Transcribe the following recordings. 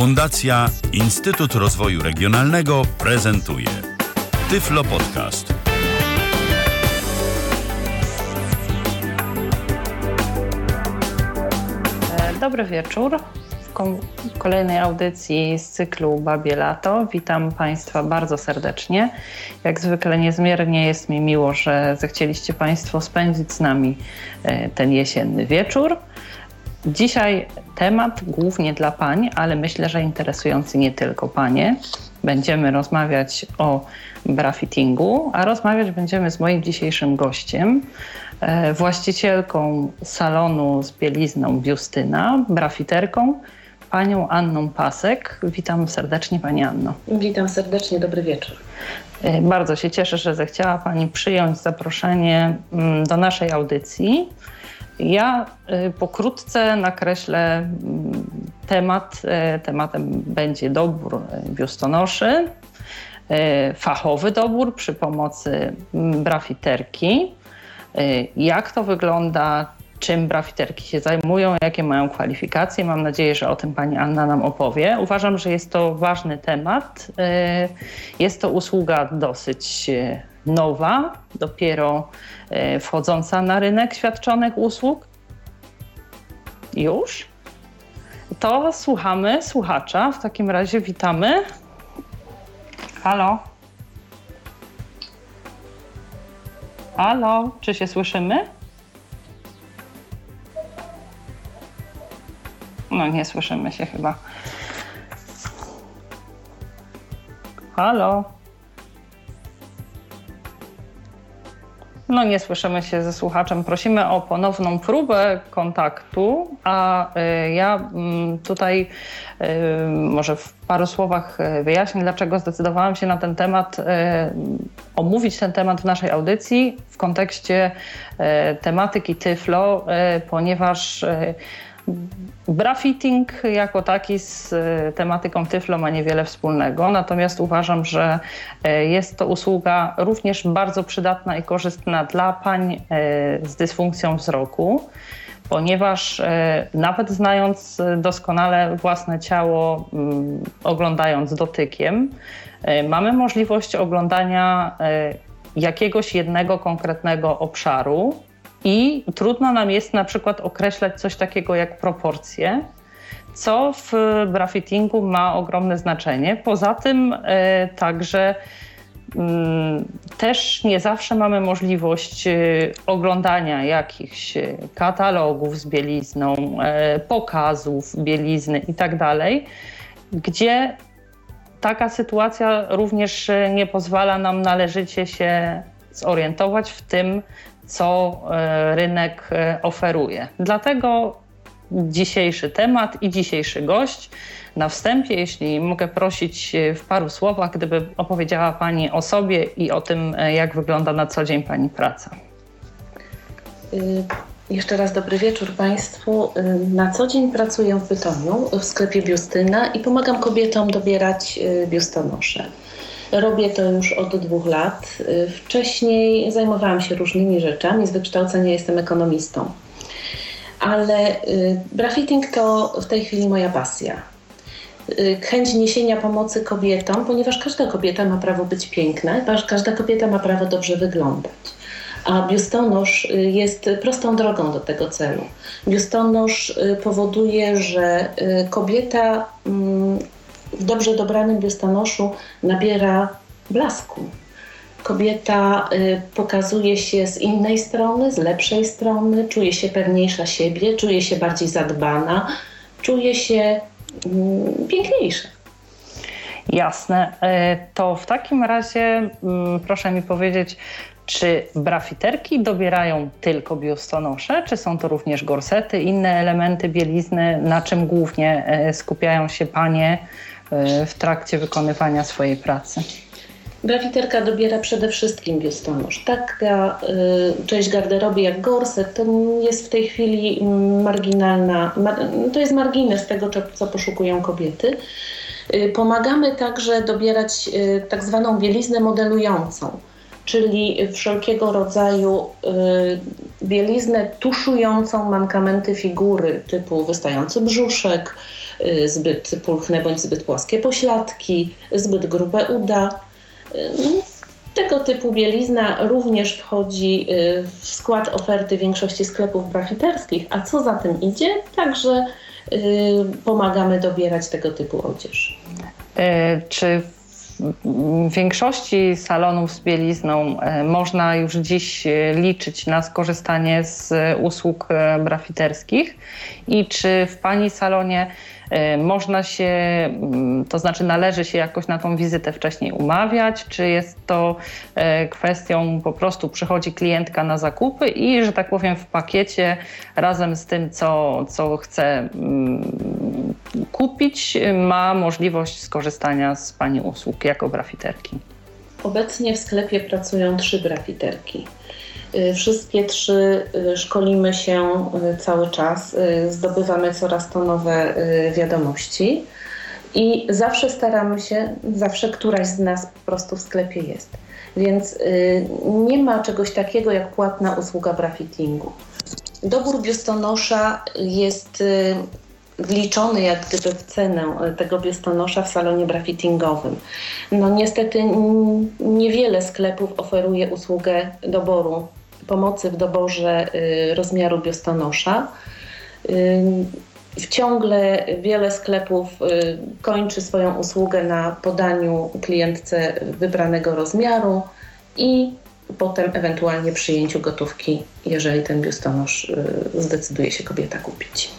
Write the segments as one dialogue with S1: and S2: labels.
S1: Fundacja Instytut Rozwoju Regionalnego prezentuje Tyflo Podcast.
S2: Dobry wieczór. W kolejnej audycji z cyklu Babie Lato. Witam Państwa bardzo serdecznie. Jak zwykle niezmiernie jest mi miło, że zechcieliście Państwo spędzić z nami e, ten jesienny wieczór. Dzisiaj temat głównie dla pań, ale myślę, że interesujący nie tylko panie. Będziemy rozmawiać o brafittingu, a rozmawiać będziemy z moim dzisiejszym gościem, e, właścicielką salonu z bielizną Justyna, brafiterką, panią Anną Pasek. Witam serdecznie Pani Anno.
S3: Witam serdecznie, dobry wieczór.
S2: E, bardzo się cieszę, że zechciała Pani przyjąć zaproszenie mm, do naszej audycji. Ja y, pokrótce nakreślę mm, temat. E, tematem będzie dobór e, biustonoszy, fachowy dobór przy pomocy mm, brafiterki. Jak to wygląda, czym brafiterki się zajmują, jakie mają kwalifikacje. Mam nadzieję, że o tym pani Anna nam opowie. Uważam, że jest to ważny temat. Jest to usługa dosyć nowa, dopiero e, wchodząca na rynek świadczonych usług. Już? To słuchamy słuchacza. W takim razie witamy. Halo? Halo, czy się słyszymy? No, nie słyszymy się chyba. Halo? No nie słyszymy się ze słuchaczem. Prosimy o ponowną próbę kontaktu, a y, ja mm, tutaj y, może w paru słowach y, wyjaśnię, dlaczego zdecydowałam się na ten temat, omówić ten temat w naszej audycji w kontekście tematyki Tyflo, ponieważ Brafitting jako taki z e, tematyką Tyflo ma niewiele wspólnego, natomiast uważam, że e, jest to usługa również bardzo przydatna i korzystna dla pań e, z dysfunkcją wzroku, ponieważ nawet znając doskonale własne ciało, mm, oglądając dotykiem, mamy możliwość oglądania jakiegoś jednego konkretnego obszaru i trudno nam jest na przykład określać coś takiego jak proporcje, co w brafittingu ma ogromne znaczenie. Poza tym e, także mm, też nie zawsze mamy możliwość e, oglądania jakichś katalogów z bielizną, e, pokazów bielizny itd., tak gdzie taka sytuacja również nie pozwala nam należycie się zorientować w tym, co e, rynek e, oferuje. Dlatego dzisiejszy temat i dzisiejszy gość. Na wstępie, jeśli mogę prosić e, w paru słowach, gdyby opowiedziała Pani o sobie i o tym, jak wygląda na co dzień Pani praca.
S3: Jeszcze raz dobry wieczór Państwu. Na co dzień pracuję w Bytomiu, w sklepie Biustyna i pomagam kobietom dobierać biustonosze. Robię to już od dwóch lat. Y, wcześniej zajmowałam się różnymi rzeczami, z wykształcenia jestem ekonomistą. Ale y, brafitting to w tej chwili moja pasja. Y, chęć niesienia pomocy kobietom, ponieważ każda kobieta ma prawo być piękna, każda kobieta ma prawo dobrze wyglądać. A biustonosz jest prostą drogą do tego celu. Biustonosz powoduje, że kobieta mm, w dobrze dobranym biustonoszu nabiera blasku. Kobieta y, pokazuje się z innej strony, z lepszej strony, czuje się pewniejsza siebie, czuje się bardziej zadbana, czuje się y, piękniejsza.
S2: Jasne. Y, to w takim razie mm, proszę mi powiedzieć, czy brafiterki dobierają tylko biustonosze, czy są to również gorsety, inne elementy bielizny, na czym głównie y, skupiają się panie E, w trakcie wykonywania swojej pracy.
S3: Brafiterka dobiera przede wszystkim biustonosz. Taka y, część garderoby jak gorset to jest w tej chwili marginalna, mar, to jest margines tego, co, poszukują kobiety. Y, pomagamy także dobierać y, tak zwaną bieliznę modelującą. czyli wszelkiego rodzaju bieliznę tuszującą mankamenty figury typu wystający brzuszek, zbyt pulchne bądź zbyt płaskie pośladki, zbyt grube uda. Tego typu bielizna również wchodzi w skład oferty większości sklepów brafiterskich, a co za tym idzie, także pomagamy dobierać tego typu odzież.
S2: Czy w większości salonów z bielizną e, można już dziś e, liczyć na skorzystanie z usług e, brafiterskich i czy w Pani salonie można się, mm, to znaczy należy się jakoś na tą wizytę wcześniej umawiać, czy jest to kwestią po prostu przychodzi klientka na zakupy i, że tak powiem, w pakiecie razem z tym, co, co chce mm, kupić, ma możliwość skorzystania z Pani usług jako brafiterki?
S3: Obecnie w sklepie pracują trzy brafiterki. Y, wszystkie trzy y, szkolimy się y, cały czas, zdobywamy coraz to nowe wiadomości i zawsze staramy się, zawsze któraś z nas po prostu w sklepie jest. Więc nie ma czegoś takiego jak płatna usługa brafittingu. Dobór biustonosza jest wliczony jak gdyby w cenę tego biustonosza w salonie brafittingowym. No niestety niewiele sklepów oferuje usługę doboru, pomocy w doborze y, rozmiaru biustonosza. Ciągle wiele sklepów y, kończy swoją usługę na podaniu klientce wybranego rozmiaru i potem ewentualnie przyjęciu gotówki, jeżeli ten biustonosz y, zdecyduje się kobieta kupić.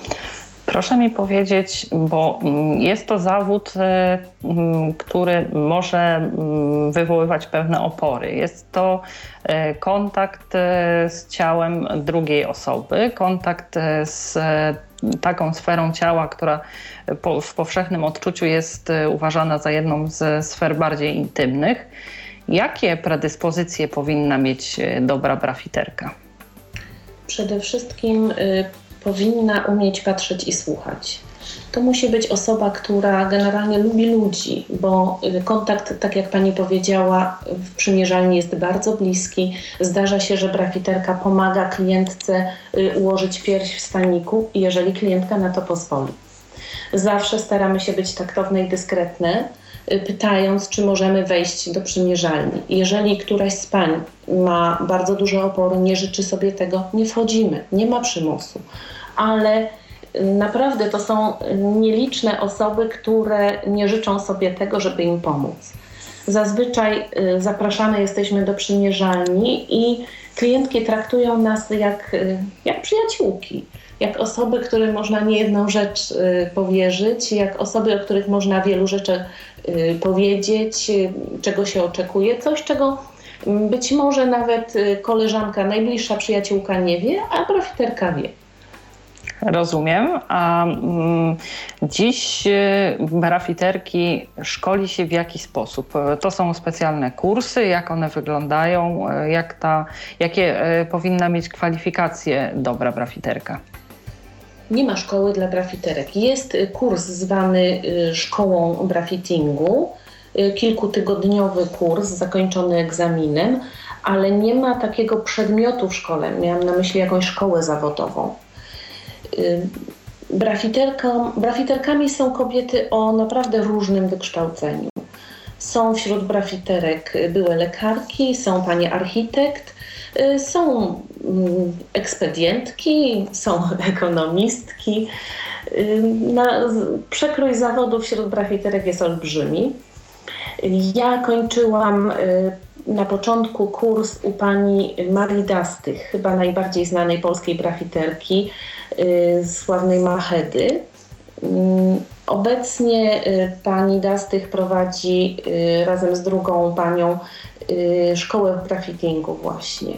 S2: Proszę mi powiedzieć, bo mm, jest to zawód, e, mm, który może mm, wywoływać pewne opory. Jest to e, kontakt e, z ciałem drugiej osoby, kontakt z taką sferą ciała, która w powszechnym odczuciu jest uważana za jedną z sfer bardziej intymnych. Jakie predyspozycje powinna mieć dobra brafiterka?
S3: Przede wszystkim y, powinna umieć patrzeć i słuchać. To musi być osoba, która generalnie lubi ludzi, bo y, kontakt, tak jak pani powiedziała, w przymierzalni jest bardzo bliski. Zdarza się, że brafiterka pomaga klientce y, ułożyć pierś w staniku, jeżeli klientka na to pozwoli. Zawsze staramy się być taktowne i dyskretne, pytając, czy możemy wejść do przymierzalni. Jeżeli któraś z pań ma bardzo duże opory, nie życzy sobie tego, nie wchodzimy, nie ma przymusu ale naprawdę to są nieliczne osoby, które nie życzą sobie tego, żeby im pomóc. Zazwyczaj y, zapraszane jesteśmy do przymierzalni i klientki traktują nas jak, y, jak przyjaciółki, jak osoby, którym można niejedną rzecz y, powierzyć, jak osoby, o których można wielu rzeczy powiedzieć, czego się oczekuje, coś, czego być może nawet koleżanka, najbliższa przyjaciółka nie wie, a profiterka wie.
S2: Rozumiem. A mm, dziś brafiterki y, szkoli się w jaki sposób? To są specjalne kursy, jak one wyglądają, jak ta, jakie y, powinna mieć kwalifikacje dobra brafiterka?
S3: Nie ma szkoły dla brafiterek. Jest kurs zwany y, szkołą brafittingu, kilkutygodniowy kurs zakończony egzaminem, ale nie ma takiego przedmiotu w szkole. Miałam na myśli jakąś szkołę zawodową. Y, brafiterkami są kobiety o naprawdę różnym wykształceniu. Są wśród brafiterek byłe lekarki, są panie architekt, y, są mm, ekspedientki, są ekonomistki. Y, na, przekrój zawodu wśród brafiterek jest olbrzymi. Ja kończyłam na początku kurs u pani Marii Dastych, chyba najbardziej znanej polskiej brafiterki, Y, sławnej Mahedy. Mm, obecnie y, pani Dastych prowadzi y, razem z drugą panią szkołę grafittingu właśnie.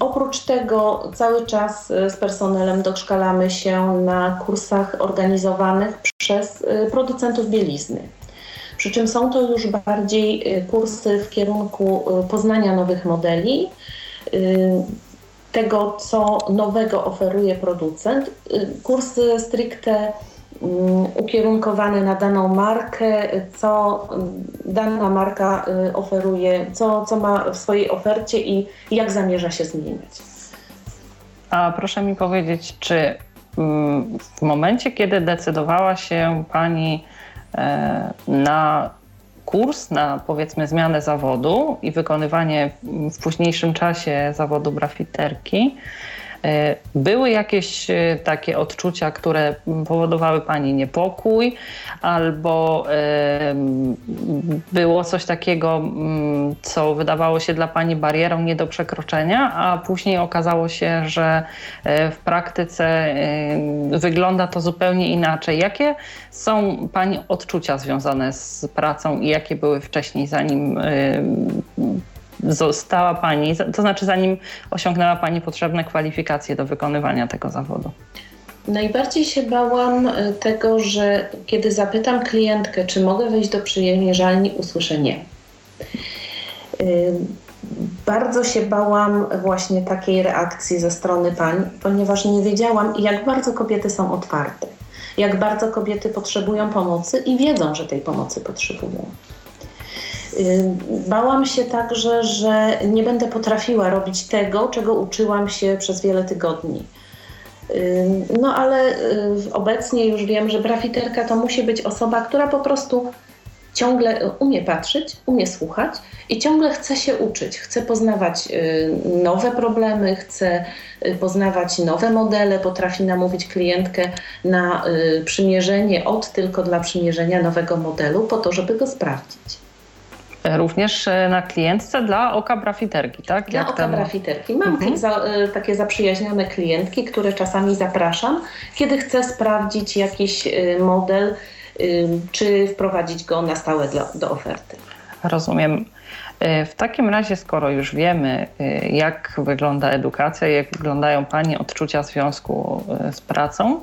S3: Oprócz tego cały czas z personelem doszkalamy się na kursach organizowanych przez producentów bielizny. Przy czym są to już bardziej kursy w kierunku poznania nowych modeli, tego, co nowego oferuje producent. Y, kursy stricte ukierunkowany na daną markę, co dana marka oferuje, co, co ma w swojej ofercie i jak zamierza się zmieniać.
S2: A proszę mi powiedzieć, czy w momencie, kiedy decydowała się Pani e, na kurs, na powiedzmy zmianę zawodu i wykonywanie w późniejszym czasie zawodu grafiterki, były jakieś e, takie odczucia, które powodowały Pani niepokój, albo e, było coś takiego, mm, co wydawało się dla Pani barierą nie do przekroczenia, a później okazało się, że w praktyce wygląda to zupełnie inaczej. Jakie są Pani odczucia związane z pracą i jakie były wcześniej, zanim została Pani, to znaczy zanim osiągnęła Pani potrzebne kwalifikacje do wykonywania tego zawodu?
S3: Najbardziej się bałam e, tego, że kiedy zapytam klientkę, czy mogę wejść do przymierzalni, usłyszę nie. E, bardzo się bałam właśnie takiej reakcji ze strony pań, ponieważ nie wiedziałam, jak bardzo kobiety są otwarte, jak bardzo kobiety potrzebują pomocy i wiedzą, że tej pomocy potrzebują. Bałam się także, że nie będę potrafiła robić tego, czego uczyłam się przez wiele tygodni. No ale obecnie już wiem, że brafiterka to musi być osoba, która po prostu ciągle umie patrzeć, umie słuchać i ciągle chce się uczyć, chce poznawać nowe problemy, chce poznawać nowe modele, potrafi namówić klientkę na przymierzenie od tylko dla przymierzenia nowego modelu po to, żeby go sprawdzić.
S2: Również e, na klientce dla oka brafiterki, tak?
S3: Dla Jak oka brafiterki. Mam mhm. za, e, takie zaprzyjaźnione klientki, które czasami zapraszam, kiedy chcę sprawdzić jakiś e, model, czy wprowadzić go na stałe do, do oferty.
S2: Rozumiem. W takim razie, skoro już wiemy, jak wygląda edukacja, jak wyglądają Pani odczucia w związku z pracą,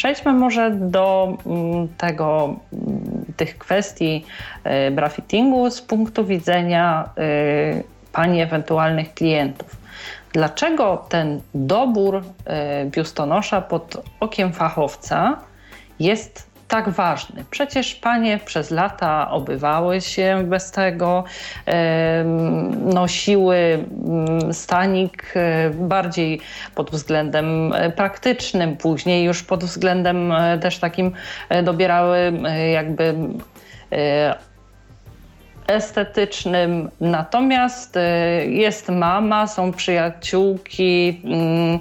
S2: Przejdźmy może do mm, tego, mm, tych kwestii e, brafittingu z punktu widzenia e, Pani ewentualnych klientów. Dlaczego ten dobór e, biustonosza pod okiem fachowca jest tak ważny. Przecież panie przez lata obywały się bez tego, nosiły mm, stanik e, bardziej pod względem e, praktycznym, później już pod względem e, też takim dobierały jakby estetycznym. Natomiast jest mama, są przyjaciółki, mm,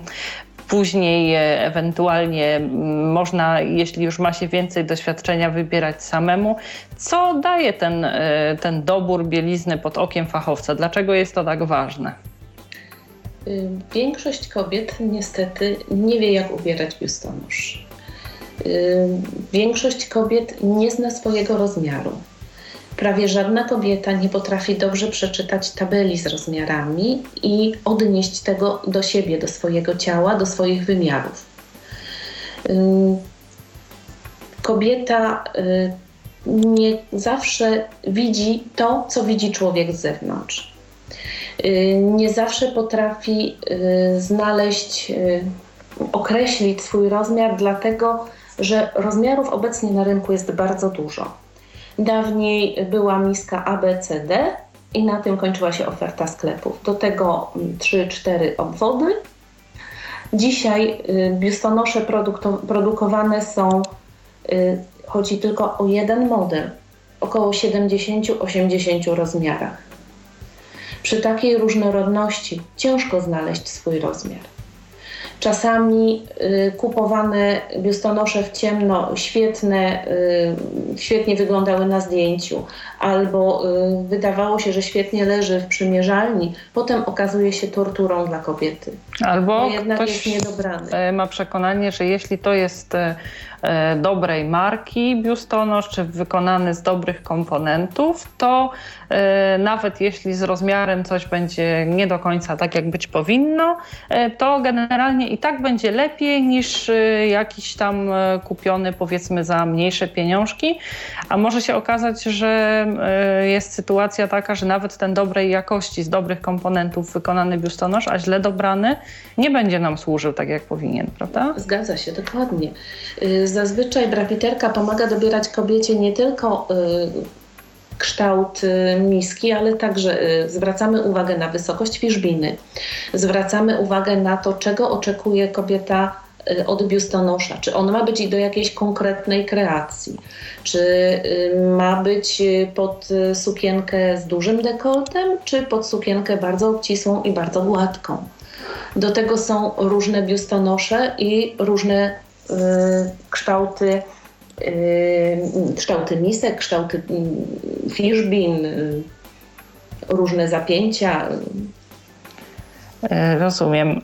S2: Później e, ewentualnie można, jeśli już ma się więcej doświadczenia, wybierać samemu. Co daje ten, e, ten dobór bielizny pod okiem fachowca? Dlaczego jest to tak ważne?
S3: Y, większość kobiet niestety nie wie, jak ubierać biustonosz. Y, większość kobiet nie zna swojego rozmiaru. Prawie żadna kobieta nie potrafi dobrze przeczytać tabeli z rozmiarami i odnieść tego do siebie, do swojego ciała, do swoich wymiarów. Kobieta y, nie zawsze widzi to, co widzi człowiek z zewnątrz. Y, nie zawsze potrafi y, znaleźć, określić swój rozmiar, dlatego że rozmiarów obecnie na rynku jest bardzo dużo. Dawniej była miska ABCD i na tym kończyła się oferta sklepów. Do tego 3-4 mm, obwody. Dzisiaj y, biustonosze produkowane są, y, chodzi tylko o jeden model, około 70-80 rozmiarach. Przy takiej różnorodności ciężko znaleźć swój rozmiar. Czasami y, kupowane biustonosze w ciemno, świetne, y, świetnie wyglądały na zdjęciu, albo y, wydawało się, że świetnie leży w przymierzalni, potem okazuje się torturą dla kobiety.
S2: Albo jednak ktoś jest niedobrany. E, ma przekonanie, że jeśli to jest e, e, dobrej marki biustonosz, czy wykonany z dobrych komponentów, to nawet jeśli z rozmiarem coś będzie nie do końca tak, jak być powinno, to generalnie i tak będzie lepiej niż jakiś tam kupiony powiedzmy za mniejsze pieniążki, a może się okazać, że jest sytuacja taka, że nawet ten dobrej jakości, z dobrych komponentów wykonany biustonosz, a źle dobrany, nie będzie nam służył tak jak powinien, prawda?
S3: Zgadza się, dokładnie. Zazwyczaj brafiterka pomaga dobierać kobiecie nie tylko kształt y, miski, ale także y, zwracamy uwagę na wysokość fiszbiny, zwracamy uwagę na to, czego oczekuje kobieta y, od biustonosza. Czy on ma być do jakiejś konkretnej kreacji? Czy ma być pod sukienkę z dużym dekoltem, czy pod sukienkę bardzo obcisłą i bardzo gładką? Do tego są różne biustonosze i różne y, kształty Yy, kształty misek, kształty mm, fishbin, yy, różne zapięcia.
S2: Yy, rozumiem.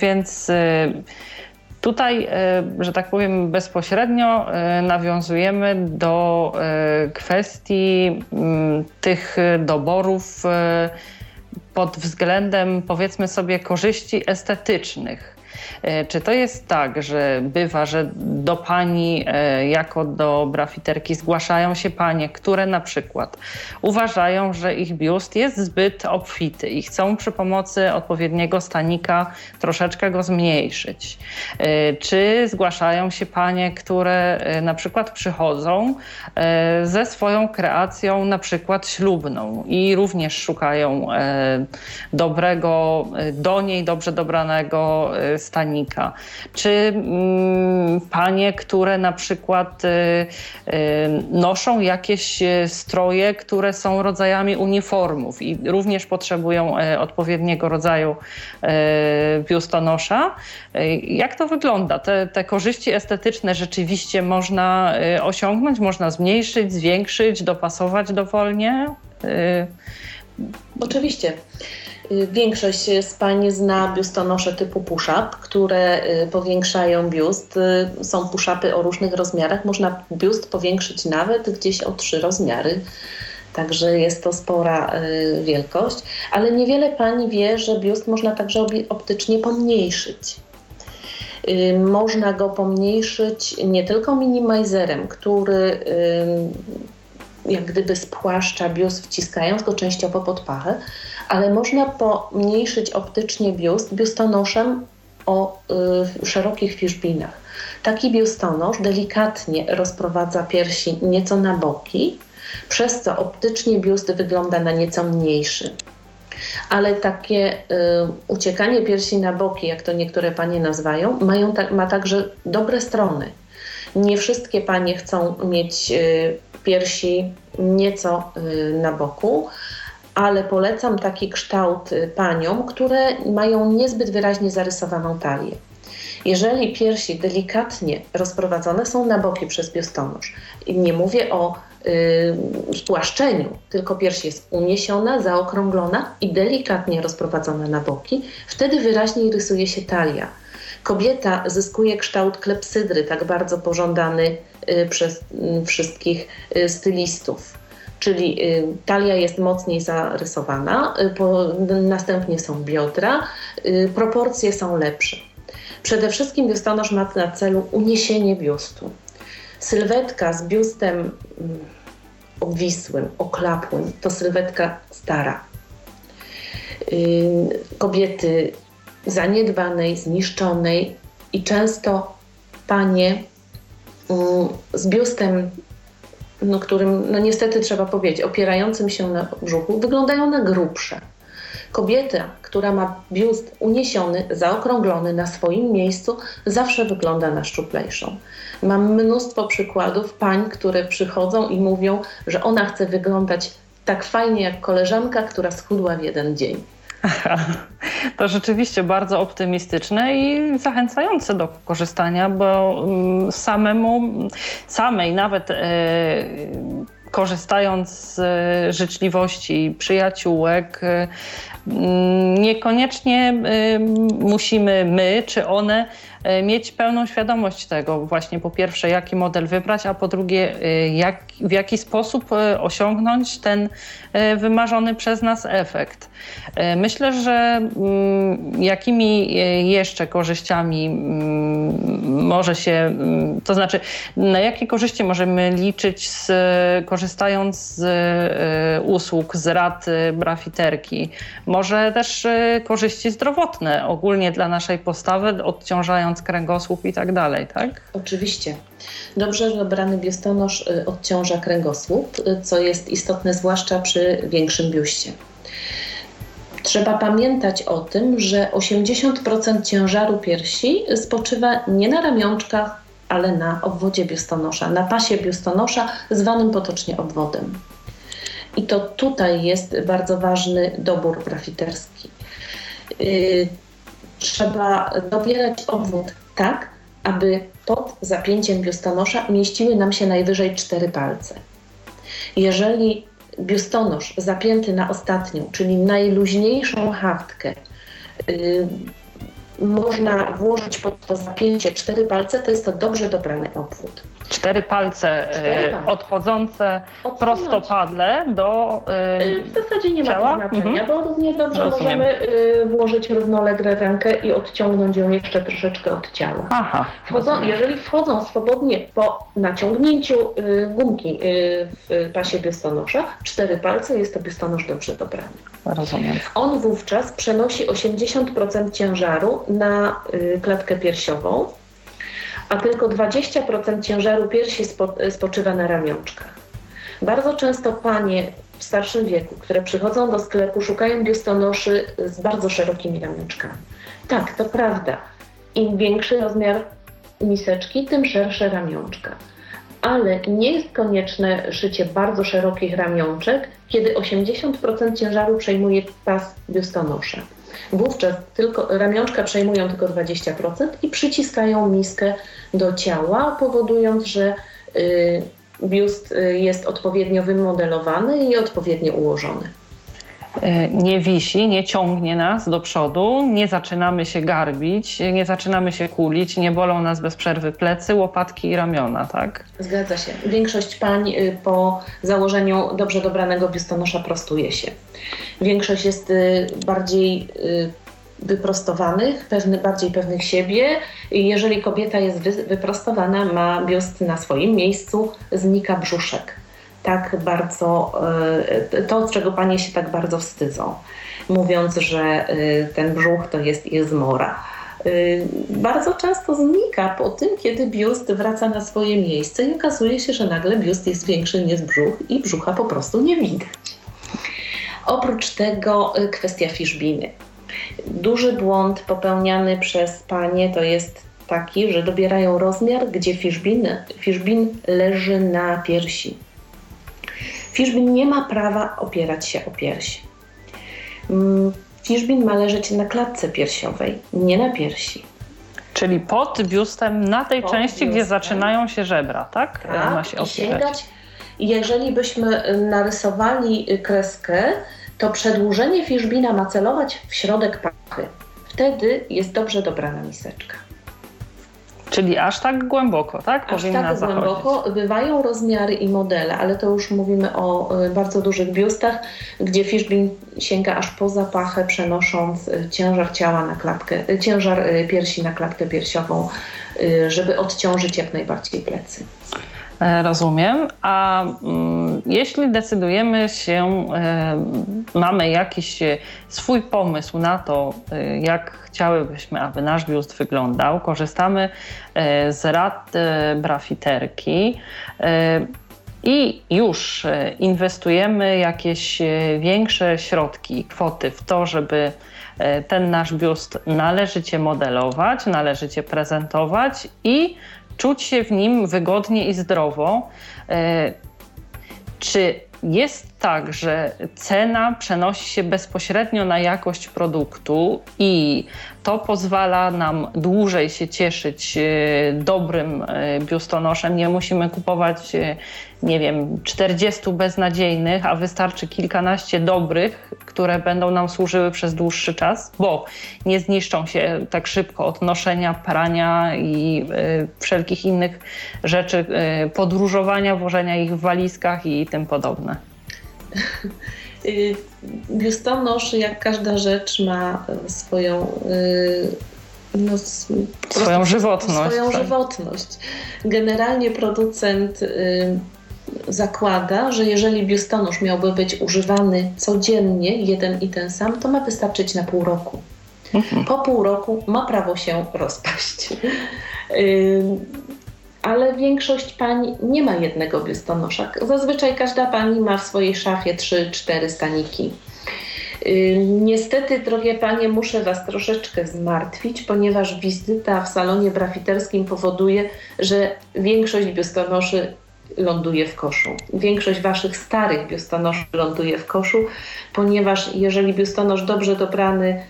S2: Więc tutaj, że tak powiem, bezpośrednio nawiązujemy do kwestii mm, tych doborów pod względem, powiedzmy sobie, korzyści estetycznych. E, czy to jest tak, że bywa, że do pani e, jako do brafiterki zgłaszają się panie, które na przykład uważają, że ich biust jest zbyt obfity i chcą przy pomocy odpowiedniego stanika troszeczkę go zmniejszyć? E, czy zgłaszają się panie, które na przykład przychodzą ze swoją kreacją na przykład ślubną i również szukają dobrego, do niej dobrze dobranego stanika, czy mm, panie, które na przykład y, y, noszą jakieś y, stroje, które są rodzajami uniformów i również potrzebują odpowiedniego rodzaju biustonosza. Jak to wygląda? Te, te korzyści estetyczne rzeczywiście można osiągnąć, można zmniejszyć, zwiększyć, dopasować dowolnie?
S3: Oczywiście. Y, większość z Pań zna biustonosze typu push-up, które y, powiększają biust. Y, są push-upy o różnych rozmiarach. Można biust powiększyć nawet gdzieś o trzy rozmiary. Także jest to spora wielkość, ale niewiele pani wie, że biust można także optycznie pomniejszyć. Można go pomniejszyć nie tylko minimizerem, który jak gdyby spłaszcza biust, wciskając go częściowo pod pachę, ale można pomniejszyć optycznie biust biustonoszem o y, szerokich fiszbinach. Taki biustonosz delikatnie rozprowadza piersi nieco na boki, przez co optycznie biust wygląda na nieco mniejszy. Ale takie y, uciekanie piersi na boki, jak to niektóre panie nazywają, mają ta, ma także dobre strony. Nie wszystkie panie chcą mieć y, piersi nieco y, na boku, ale polecam taki kształt y, paniom, które mają niezbyt wyraźnie zarysowaną talię. Jeżeli piersi delikatnie rozprowadzone są na boki przez biustonosz, nie mówię o yy, spłaszczeniu, tylko pierś jest uniesiona, zaokrąglona i delikatnie rozprowadzona na boki, wtedy wyraźniej rysuje się talia. Kobieta zyskuje kształt klepsydry, tak bardzo pożądany yy, przez yy, wszystkich y, stylistów czyli y, talia jest mocniej zarysowana, y, następnie są biodra, y, proporcje są lepsze. Przede wszystkim biustonosz ma na celu uniesienie biustu. Sylwetka z biustem mm, obwisłym, oklapłym to sylwetka stara. Kobiety zaniedbanej, zniszczonej i często panie mm, z biustem no, którym, no niestety trzeba powiedzieć, opierającym się na brzuchu, wyglądają na grubsze. Kobieta, która ma biust uniesiony, zaokrąglony na swoim miejscu, zawsze wygląda na szczuplejszą. Mam mnóstwo przykładów pań, które przychodzą i mówią, że ona chce wyglądać tak fajnie jak koleżanka, która schudła w jeden dzień.
S2: To rzeczywiście bardzo optymistyczne i zachęcające do korzystania, bo mm, samemu, samej nawet e, korzystając z życzliwości przyjaciółek, niekoniecznie musimy my czy one mieć pełną świadomość tego właśnie po pierwsze, jaki model wybrać, a po drugie, jak, w jaki sposób osiągnąć ten wymarzony przez nas efekt. Myślę, że mm, jakimi jeszcze korzyściami mm, może się, mm, to znaczy na jakie korzyści możemy liczyć z, korzystając z usług, z rad brafiterki? Może też korzyści zdrowotne ogólnie dla naszej postawy, odciążając kręgosłup i tak dalej, tak?
S3: Oczywiście. Dobrze dobrany biustonosz odciąża kręgosłup, co jest istotne zwłaszcza przy większym biuście. Trzeba pamiętać o tym, że 80% ciężaru piersi spoczywa nie na ramionczkach, ale na obwodzie biustonosza, na pasie biustonosza, zwanym potocznie obwodem. I to tutaj jest bardzo ważny dobór grafiterski. Y, trzeba dobierać obwód tak, aby pod zapięciem biustonosza mieściły nam się najwyżej cztery palce. Jeżeli biustonosz zapięty na ostatnią, czyli najluźniejszą haftkę, yy, można włożyć pod to zapięcie cztery palce, to jest to dobrze dobrany obwód.
S2: Cztery palce, Cztery palce. odchodzące prostopadle do
S3: yy, W zasadzie nie ciała? ma to znaczenia, mhm. bo równie dobrze Rozumiem. możemy y, włożyć równolegle rękę i odciągnąć ją jeszcze troszeczkę od ciała. Aha, wchodzą, jeżeli wchodzą swobodnie po naciągnięciu y, gumki y, w pasie biustonosza, cztery palce, jest to biustonosz dobrze dobrany.
S2: Rozumiem.
S3: On wówczas przenosi 80% ciężaru na y, klatkę piersiową, a tylko 20% ciężaru piersi spo, spoczywa na ramionczkach. Bardzo często panie w starszym wieku, które przychodzą do sklepu, szukają biustonoszy z bardzo szerokimi ramionczkami. Tak, to prawda. Im większy rozmiar miseczki, tym szersze ramionczka. Ale nie jest konieczne szycie bardzo szerokich ramionczek, kiedy 80% ciężaru przejmuje pas biustonosza. Wówczas tylko, ramionczka przejmują tylko 20% i przyciskają miskę do ciała, powodując, że y, biust y, jest odpowiednio wymodelowany i odpowiednio ułożony.
S2: E, nie wisi, nie ciągnie nas do przodu, nie zaczynamy się garbić, nie zaczynamy się kulić, nie bolą nas bez przerwy plecy, łopatki i ramiona, tak?
S3: Zgadza się. Większość pań y, po założeniu dobrze dobranego biustonosza prostuje się. Większość jest y, bardziej y, wyprostowanych, pewny, bardziej pewnych siebie. Jeżeli kobieta jest wyprostowana, ma biust na swoim miejscu, znika brzuszek tak bardzo, e, to, czego panie się tak bardzo wstydzą, mówiąc, że e, ten brzuch to jest jezmora. E, bardzo często znika po tym, kiedy biust wraca na swoje miejsce i okazuje się, że nagle biust jest większy niż brzuch i brzucha po prostu nie widać. Oprócz tego kwestia fiszbiny. Duży błąd popełniany przez panie to jest taki, że dobierają rozmiar, gdzie fiszbin, fiszbin leży na piersi. Fiszbin nie ma prawa opierać się o piersi. Mm, fiszbin ma leżeć na klatce piersiowej, nie na piersi.
S2: Czyli pod biustem, na tej pod części, biustem. gdzie zaczynają się żebra, tak?
S3: Tak, ma się i sięgać. Jeżeli byśmy narysowali kreskę, to przedłużenie fiszbina ma celować w środek pachy. Wtedy jest dobrze dobrana miseczka.
S2: Czyli aż tak głęboko, tak?
S3: Aż Powinna tak zachodzić. głęboko. Bywają rozmiary i modele, ale to już mówimy o y, bardzo dużych biustach, gdzie Fishbin sięga aż poza pachę, przenosząc y, ciężar ciała na klatkę, y, ciężar piersi na klatkę piersiową, żeby odciążyć jak najbardziej plecy.
S2: E, rozumiem. A mm, jeśli decydujemy się, e, mamy jakiś e, swój pomysł na to, jak chciałybyśmy, aby nasz biust wyglądał, korzystamy z rad brafiterki i już inwestujemy jakieś większe środki, kwoty w to, żeby ten nasz biust należycie modelować, należycie prezentować i czuć się w nim wygodnie i zdrowo. E, czy jest tak, że cena przenosi się bezpośrednio na jakość produktu i to pozwala nam dłużej się cieszyć e, dobrym e, biustonoszem. Nie musimy kupować, e, nie wiem, 40 beznadziejnych, a wystarczy kilkanaście dobrych, które będą nam służyły przez dłuższy czas, bo nie zniszczą się tak szybko od noszenia, prania i wszelkich innych rzeczy, podróżowania, włożenia ich w walizkach i tym podobne.
S3: Y, biustonosz, jak każda rzecz, ma swoją y,
S2: no, swoją żywotność.
S3: Swoją tak. żywotność. Generalnie producent y, zakłada, że jeżeli biustonosz miałby być używany codziennie, jeden i ten sam, to ma wystarczyć na pół roku. Mhm. Po pół roku ma prawo się rozpaść ale większość pań nie ma jednego biustonosza. Zazwyczaj każda pani ma w swojej szafie 3-4 staniki. Y, niestety, drogie panie, muszę Was troszeczkę zmartwić, ponieważ wizyta w salonie brafiterskim powoduje, że większość biustonoszy ląduje w koszu. Większość Waszych starych biustonoszy ląduje w koszu, ponieważ jeżeli biustonosz dobrze dobrany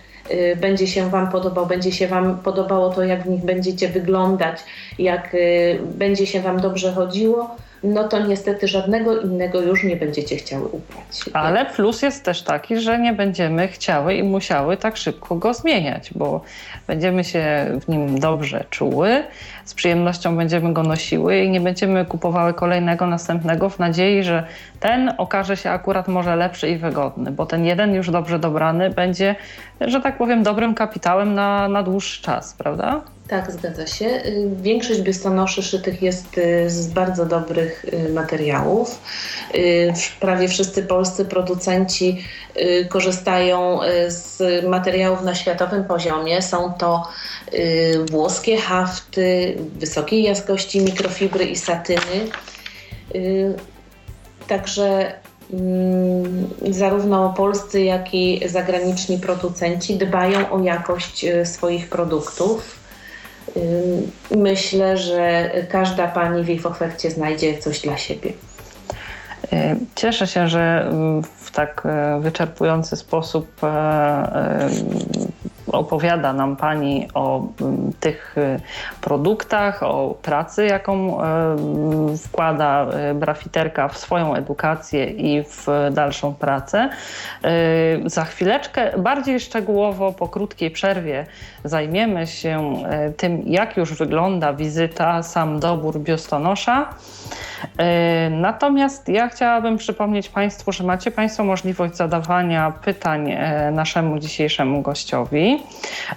S3: będzie się Wam podobał, będzie się Wam podobało to, jak w nich będziecie wyglądać, jak y, będzie się Wam dobrze chodziło, no to niestety żadnego innego już nie będziecie chciały ubrać.
S2: Ale plus jest też taki, że nie będziemy chciały i musiały tak szybko go zmieniać, bo będziemy się w nim dobrze czuły, z przyjemnością będziemy go nosiły i nie będziemy kupowały kolejnego, następnego w nadziei, że ten okaże się akurat może lepszy i wygodny, bo ten jeden już dobrze dobrany będzie, że tak powiem, dobrym kapitałem na, na dłuższy czas, prawda?
S3: Tak, zgadza się. Y, większość biustonoszy szytych jest y, z bardzo dobrych y, materiałów. Prawie wszyscy polscy producenci korzystają z materiałów na światowym poziomie. Są to włoskie hafty, wysokiej jakości mikrofibry i satyny. Także mm, zarówno polscy, jak i zagraniczni producenci dbają o jakość swoich produktów. Myślę, że każda pani w ich ofercie znajdzie coś dla siebie.
S2: Cieszę się, że w tak e, wyczerpujący sposób e, e, opowiada nam Pani o mm, tych y, produktach, o pracy, jaką y, wkłada y, brafiterka w swoją edukację i w dalszą pracę. Za chwileczkę bardziej szczegółowo po krótkiej przerwie zajmiemy się tym, jak już wygląda wizyta, sam dobór biustonosza. Natomiast ja chciałabym przypomnieć Państwu, że macie Państwo możliwość zadawania pytań naszemu dzisiejszemu gościowi.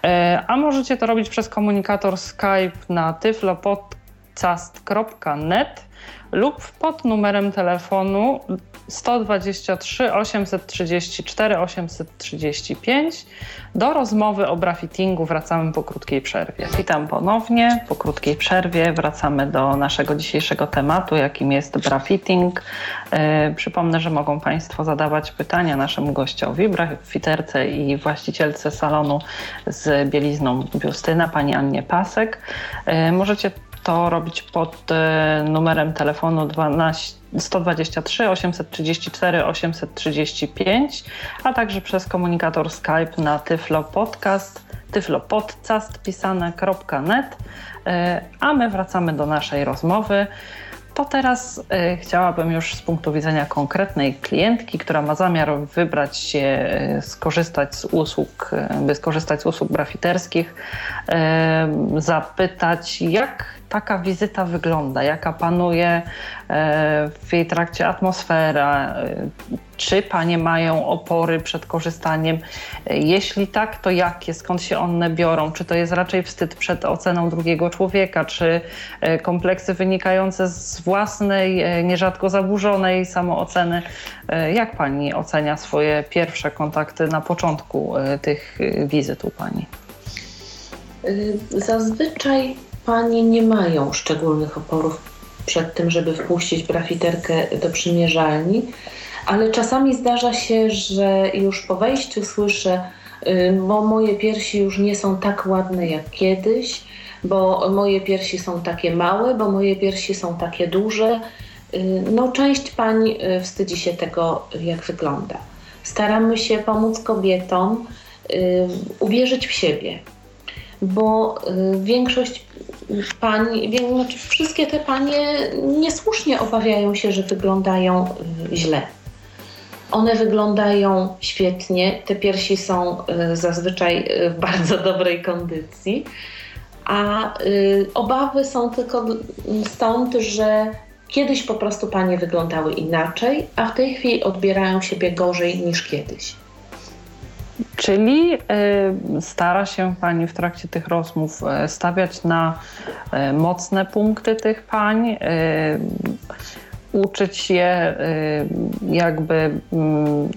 S2: E, a możecie to robić przez komunikator Skype na tyflopodcast.net lub pod numerem telefonu 123 834 835. Do rozmowy o brafittingu wracamy po krótkiej przerwie. Witam ponownie. Po krótkiej przerwie wracamy do naszego dzisiejszego tematu, jakim jest brafitting. Yy, przypomnę, że mogą Państwo zadawać pytania naszemu gościowi, brafiterce i właścicielce salonu z bielizną Biustyna, pani Annie Pasek. Yy, możecie to robić pod e, numerem telefonu 12, 123 834 835, a także przez komunikator Skype na Tyflo Podcast, tyflopodcast pisane.net. E, a my wracamy do naszej rozmowy. To teraz y, chciałabym już z punktu widzenia konkretnej klientki, która ma zamiar wybrać się, skorzystać z usług, by skorzystać z usług brafiterskich, zapytać, jak taka wizyta wygląda, jaka panuje w jej trakcie atmosfera, czy panie mają opory przed korzystaniem? Jeśli tak, to jakie? Skąd się one biorą? Czy to jest raczej wstyd przed oceną drugiego człowieka, czy e, kompleksy wynikające z własnej, e, nierzadko zaburzonej samooceny? E, jak pani ocenia swoje pierwsze kontakty na początku tych wizyt u pani?
S3: Zazwyczaj panie nie mają szczególnych oporów przed tym, żeby wpuścić brafiterkę do przymierzalni ale czasami zdarza się, że już po wejściu słyszę, y, bo moje piersi już nie są tak ładne jak kiedyś, bo moje piersi są takie małe, bo moje piersi są takie duże. no, część pań wstydzi się tego, jak wygląda. Staramy się pomóc kobietom uwierzyć w siebie, bo większość pań, znaczy wszystkie te panie niesłusznie obawiają się, że wyglądają źle. One wyglądają świetnie, te piersi są zazwyczaj w bardzo dobrej kondycji a y, obawy są tylko stąd, że kiedyś po prostu panie wyglądały inaczej, a w tej chwili odbierają siebie gorzej niż kiedyś.
S2: Czyli y, stara się Pani w trakcie tych rozmów y, stawiać na y, mocne punkty tych pań, uczyć je jakby mm,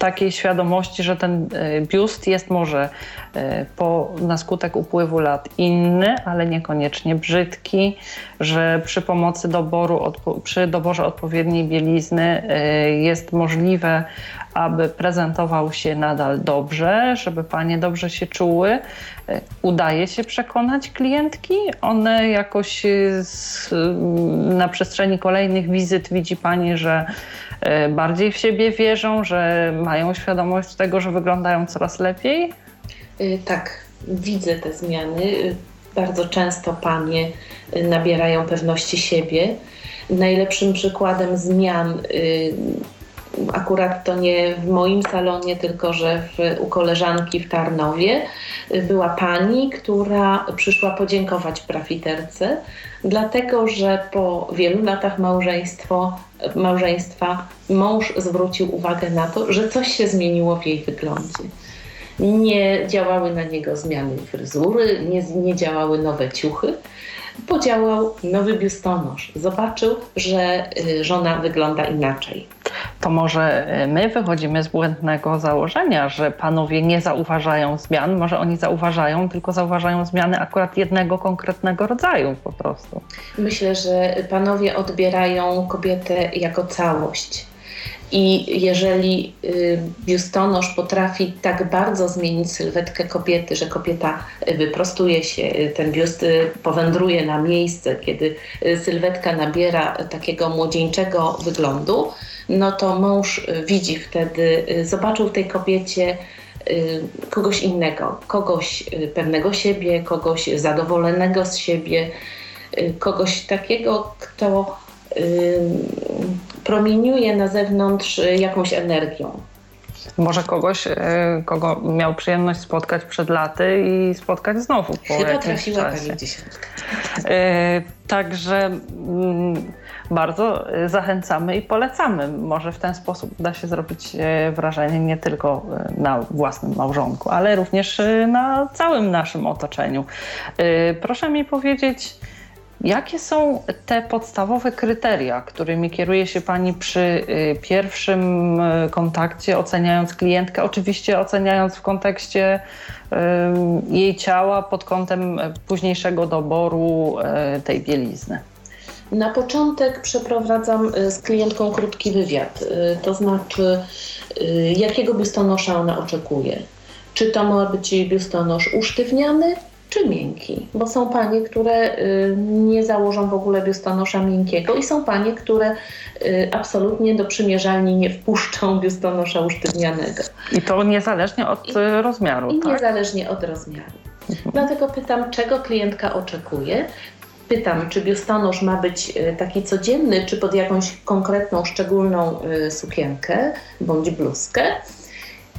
S2: takiej świadomości, że ten e, biust jest może e, po, na skutek upływu lat inny, ale niekoniecznie brzydki, że przy pomocy doboru, przy doborze odpowiedniej bielizny e, jest możliwe, aby prezentował się nadal dobrze, żeby panie dobrze się czuły. Udaje się przekonać klientki. One jakoś z, na przestrzeni kolejnych wizyt widzi pani, że bardziej w siebie wierzą, że mają świadomość tego, że wyglądają coraz lepiej?
S3: E, tak, widzę te zmiany. E, bardzo często panie nabierają pewności siebie. Najlepszym przykładem zmian akurat to nie w moim salonie, tylko że w, u koleżanki w Tarnowie była pani, która przyszła podziękować profiterce, dlatego że po wielu latach małżeństwo, małżeństwa mąż zwrócił uwagę na to, że coś się zmieniło w jej wyglądzie. Nie działały na niego zmiany fryzury, nie, nie działały nowe ciuchy, podziałał nowy biustonosz. Zobaczył, że y, żona wygląda inaczej.
S2: To może y, my wychodzimy z błędnego założenia, że panowie nie zauważają zmian, może oni zauważają, tylko zauważają zmiany akurat jednego konkretnego rodzaju po prostu.
S3: Myślę, że panowie odbierają kobietę jako całość i jeżeli y, biustonosz potrafi tak bardzo zmienić sylwetkę kobiety, że kobieta y, wyprostuje się, y, ten biust powędruje na miejsce, kiedy sylwetka nabiera takiego młodzieńczego wyglądu, no to mąż widzi wtedy, zobaczył w tej kobiecie kogoś innego, kogoś pewnego siebie, kogoś zadowolonego z siebie, kogoś takiego, kto promieniuje na zewnątrz y, jakąś energią.
S2: Może kogoś, y, kogo miał przyjemność spotkać przed laty i spotkać znowu po
S3: Chyba trafiła
S2: czasie.
S3: Pani dziesiątkę.
S2: Także mm, bardzo zachęcamy i polecamy. Może w ten sposób da się zrobić y, wrażenie nie tylko na własnym małżonku, ale również na całym naszym otoczeniu. Proszę mi powiedzieć, Jakie są te podstawowe kryteria, którymi kieruje się Pani przy y, pierwszym y, kontakcie, oceniając klientkę? Oczywiście oceniając w kontekście y, jej ciała pod kątem późniejszego doboru tej bielizny.
S3: Na początek przeprowadzam z klientką krótki wywiad, to znaczy jakiego biustonosza ona oczekuje. Czy to ma być biustonosz usztywniany, czy miękki, bo są panie, które y, nie założą w ogóle biustonosza miękkiego i są panie, które y, absolutnie do przymierzalni nie wpuszczą biustonosza usztywnianego.
S2: I to niezależnie od I, y, rozmiaru,
S3: I
S2: tak?
S3: niezależnie od rozmiaru. Mhm. Dlatego pytam, czego klientka oczekuje. Pytam, czy biustonosz ma być taki codzienny, czy pod jakąś konkretną, szczególną sukienkę bądź bluzkę.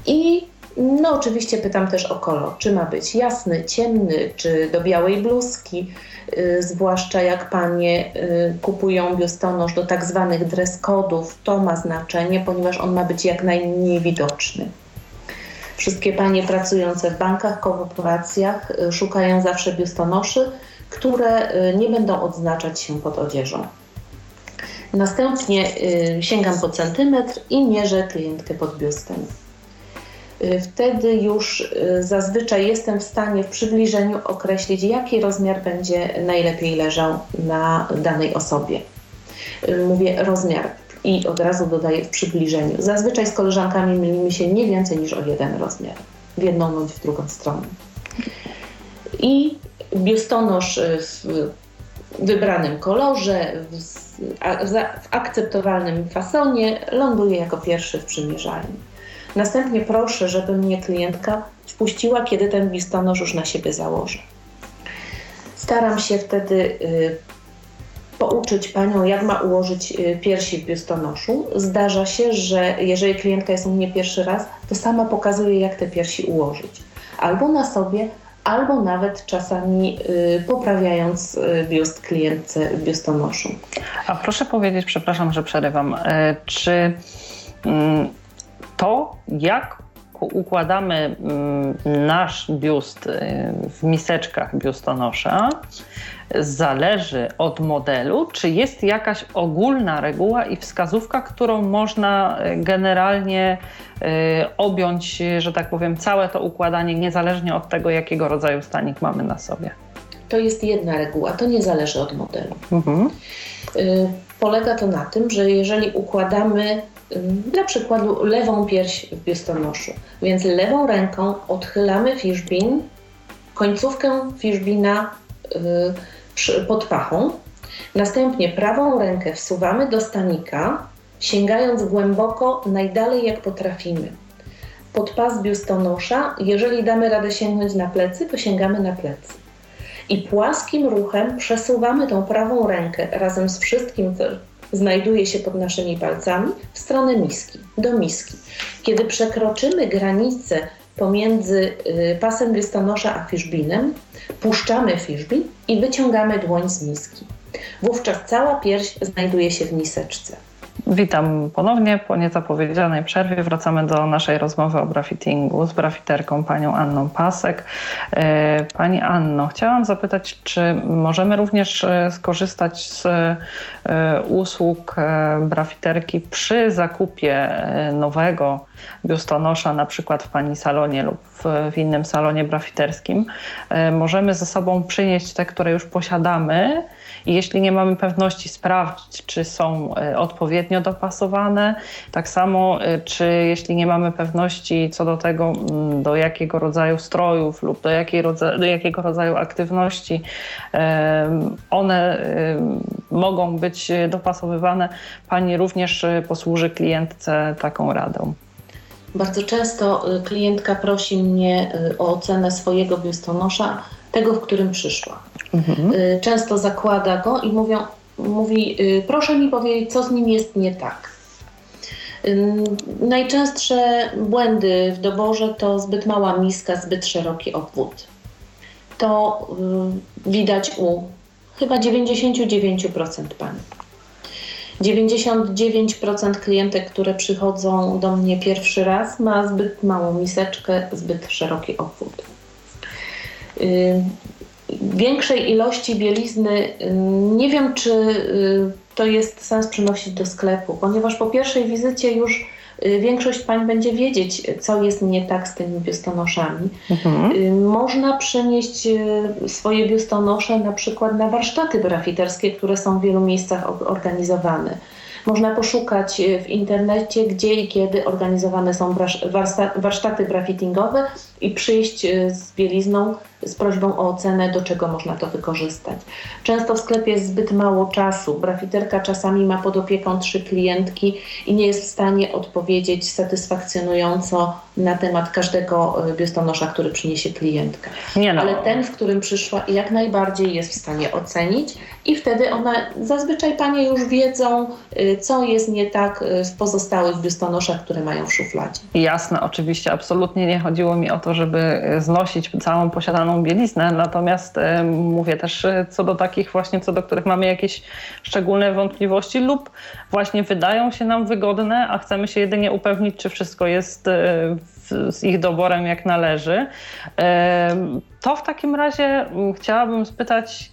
S3: I no oczywiście pytam też o kolor, czy ma być jasny, ciemny, czy do białej bluzki, yy, zwłaszcza jak panie yy, kupują biustonosz do tak zwanych dress kodów, to ma znaczenie, ponieważ on ma być jak najmniej widoczny. Wszystkie panie pracujące w bankach, korporacjach yy, szukają zawsze biustonoszy, które y, nie będą odznaczać się pod odzieżą. Następnie y, sięgam po centymetr i mierzę klientkę pod biustem. Y, wtedy już y, zazwyczaj jestem w stanie w przybliżeniu określić, jaki rozmiar będzie najlepiej leżał na danej osobie. Y, mówię rozmiar i od razu dodaję w przybliżeniu. Zazwyczaj z koleżankami mylimy się nie więcej niż o jeden rozmiar, w jedną bądź w drugą stronę. I biustonosz w wybranym kolorze, w akceptowalnym fasonie, ląduje jako pierwszy w przymierzalni. Następnie proszę, żeby mnie klientka wpuściła, kiedy ten biustonosz już na siebie założy. Staram się wtedy y, pouczyć panią, jak ma ułożyć y, piersi w biustonoszu. Zdarza się, że jeżeli klientka jest u mnie pierwszy raz, to sama pokazuje, jak te piersi ułożyć. Albo na sobie, albo nawet czasami y, poprawiając y, biust klientce w biustonoszu.
S2: A proszę powiedzieć, przepraszam, że przerywam, czy mm, to, jak układamy mm, nasz biust w miseczkach biustonosza, zależy od modelu, czy jest jakaś ogólna reguła i wskazówka, którą można e, generalnie y, objąć, że tak powiem, całe to układanie, niezależnie od tego, jakiego rodzaju stanik mamy na sobie.
S3: To jest jedna reguła, to nie zależy od modelu. Mhm. Y, polega to na tym, że jeżeli układamy dla przykładu lewą pierś w biustonoszu, więc lewą ręką odchylamy fiszbin, końcówkę fiszbina pod pachą. Następnie prawą rękę wsuwamy do stanika, sięgając głęboko, najdalej jak potrafimy. Pod pas biustonosza, jeżeli damy radę sięgnąć na plecy, to sięgamy na plecy. I płaskim ruchem przesuwamy tą prawą rękę razem z wszystkim, znajduje się pod naszymi palcami, w stronę miski, do miski. Kiedy przekroczymy granicę pomiędzy y, pasem listonosza a fiszbinem, puszczamy fiszbin i wyciągamy dłoń z miski. Wówczas cała pierś znajduje się w miseczce.
S2: Witam ponownie po nieco powiedzianej przerwie. Wracamy do naszej rozmowy o brafittingu z brafiterką panią Anną Pasek. E, pani Anno, chciałam zapytać, czy możemy również e, skorzystać z e, usług brafiterki przy zakupie nowego biustonosza, na przykład w pani salonie lub w innym salonie brafiterskim. Możemy ze sobą przynieść te, które już posiadamy i jeśli nie mamy pewności, sprawdzić, czy są e, odpowiednio dopasowane. Tak samo, e, czy jeśli nie mamy pewności co do tego, mm, do jakiego rodzaju strojów lub do, jakiej do jakiego rodzaju aktywności one mogą być dopasowywane, Pani również e, posłuży klientce taką radą.
S3: Bardzo często klientka prosi mnie o ocenę swojego biustonosza, tego, w którym przyszła. Mhm. Y, często zakłada go i mówią, mówi, y, proszę mi powiedzieć, co z nim jest nie tak. Y, najczęstsze błędy w doborze to zbyt mała miska, zbyt szeroki obwód. To widać u chyba 99% pań. 99% klientek, które przychodzą do mnie pierwszy raz, ma zbyt małą miseczkę, zbyt szeroki obwód większej ilości bielizny nie wiem, czy y, to jest sens przynosić do sklepu, ponieważ po pierwszej wizycie już y, większość pań będzie wiedzieć, co jest nie tak z tymi biustonoszami. Mhm. Y, można przenieść swoje biustonosze na przykład na warsztaty brafiterskie, które są w wielu miejscach organizowane. Można poszukać w internecie, gdzie i kiedy organizowane są warsztaty brafittingowe i przyjść z bielizną z prośbą o ocenę, do czego można to wykorzystać. Często w sklepie jest zbyt mało czasu. Brafiterka czasami ma pod opieką trzy klientki i nie jest w stanie odpowiedzieć satysfakcjonująco na temat każdego e, biustonosza, który przyniesie klientka. No. Ale ten, w którym przyszła, jak najbardziej jest w stanie ocenić i wtedy one, zazwyczaj panie już wiedzą, e, co jest nie tak e, w pozostałych biustonoszach, które mają w szufladzie.
S2: Jasne, oczywiście, absolutnie nie chodziło mi o to, żeby znosić całą posiadaną bieliznę, natomiast e, mówię też e, co do takich właśnie, co do których mamy jakieś szczególne wątpliwości lub właśnie wydają się nam wygodne, a chcemy się jedynie upewnić, czy wszystko jest e, z ich doborem jak należy. To w takim razie chciałabym spytać,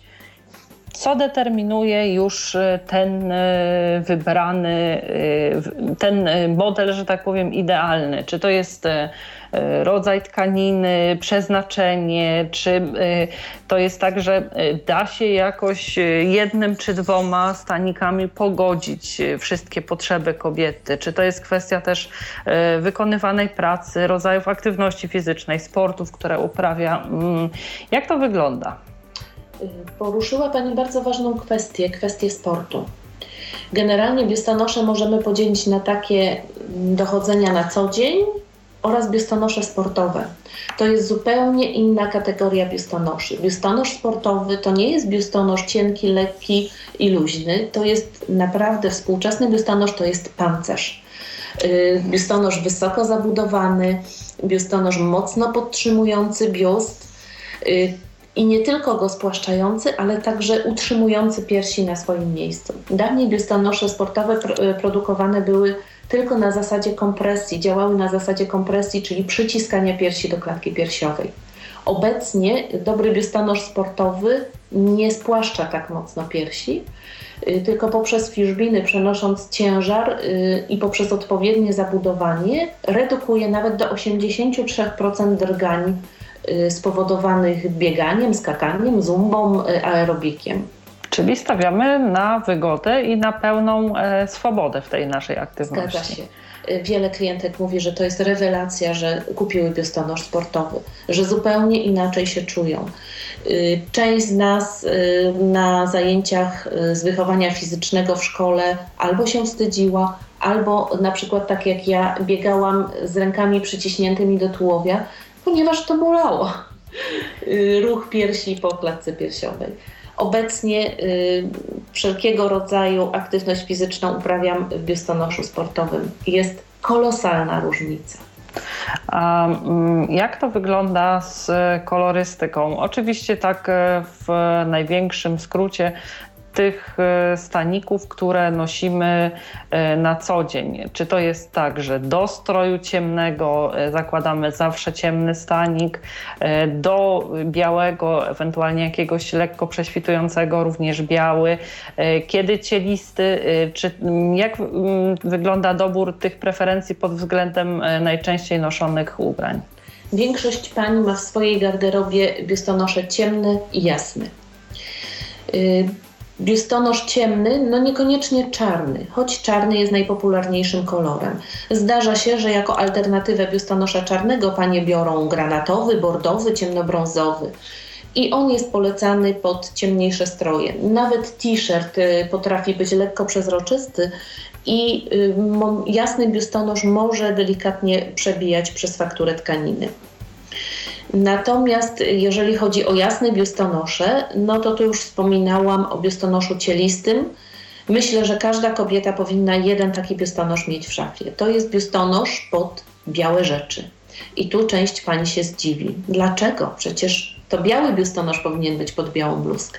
S2: co determinuje już ten wybrany, ten model, że tak powiem, idealny? Czy to jest rodzaj tkaniny, przeznaczenie, czy e, to jest tak, że e, da się jakoś jednym czy dwoma stanikami pogodzić wszystkie potrzeby kobiety? Czy to jest kwestia też wykonywanej pracy, rodzajów aktywności fizycznej, sportów, które uprawia? Mm, jak to wygląda?
S3: Poruszyła Pani bardzo ważną kwestię, kwestię sportu. Generalnie biustonosze możemy podzielić na takie dochodzenia na co dzień oraz biustonosze sportowe. To jest zupełnie inna kategoria biustonoszy. Biustonosz sportowy to nie jest biustonosz cienki, lekki i luźny. To jest naprawdę współczesny biustonosz, to jest pancerz. Y, biustonosz wysoko zabudowany, biustonosz mocno podtrzymujący biust y, i nie tylko go spłaszczający, ale także utrzymujący piersi na swoim miejscu. Dawniej biustonosze sportowe y, produkowane były tylko na zasadzie kompresji, działały na zasadzie kompresji, czyli przyciskania piersi do klatki piersiowej. Obecnie dobry biustonosz sportowy nie spłaszcza tak mocno piersi, y, tylko poprzez fiszbiny przenosząc ciężar y, i poprzez odpowiednie zabudowanie redukuje nawet do 83% drgań spowodowanych bieganiem, skakaniem, zumbą, aerobikiem.
S2: Czyli stawiamy na wygodę i na pełną e, swobodę w tej naszej aktywności.
S3: Zgadza się. Y, wiele klientek mówi, że to jest rewelacja, że kupiły biustonosz sportowy, że zupełnie inaczej się czują. Y, część z nas y, na zajęciach z wychowania fizycznego w szkole albo się wstydziła, albo na przykład tak jak ja biegałam z rękami przyciśniętymi do tułowia, ponieważ to bolało. Ruch piersi po klatce piersiowej. Obecnie y, wszelkiego rodzaju aktywność fizyczną uprawiam w biustonoszu sportowym. Jest kolosalna różnica.
S2: A mm, jak to wygląda z kolorystyką? Oczywiście tak e, w największym skrócie tych e, staników, które nosimy e, na co dzień. Czy to jest tak, że do stroju ciemnego e, zakładamy zawsze ciemny stanik, do białego, ewentualnie jakiegoś lekko prześwitującego, również biały. Kiedy cielisty, czy jak wygląda dobór tych preferencji pod względem najczęściej noszonych ubrań?
S3: Większość pań ma w swojej garderobie biustonosze ciemne i jasne. Biustonosz ciemny, no niekoniecznie czarny, choć czarny jest najpopularniejszym kolorem. Zdarza się, że jako alternatywę biustonosza czarnego panie biorą granatowy, bordowy, ciemnobrązowy. I on jest polecany pod ciemniejsze stroje. Nawet t-shirt y, potrafi być lekko przezroczysty i y, jasny biustonosz może delikatnie przebijać przez fakturę tkaniny. Natomiast jeżeli chodzi o jasne biustonosze, no to tu już wspominałam o biustonoszu cielistym. Myślę, że każda kobieta powinna jeden taki biustonosz mieć w szafie. To jest biustonosz pod białe rzeczy. I tu część pani się zdziwi. Dlaczego? Przecież to biały biustonosz powinien być pod białą bluzkę.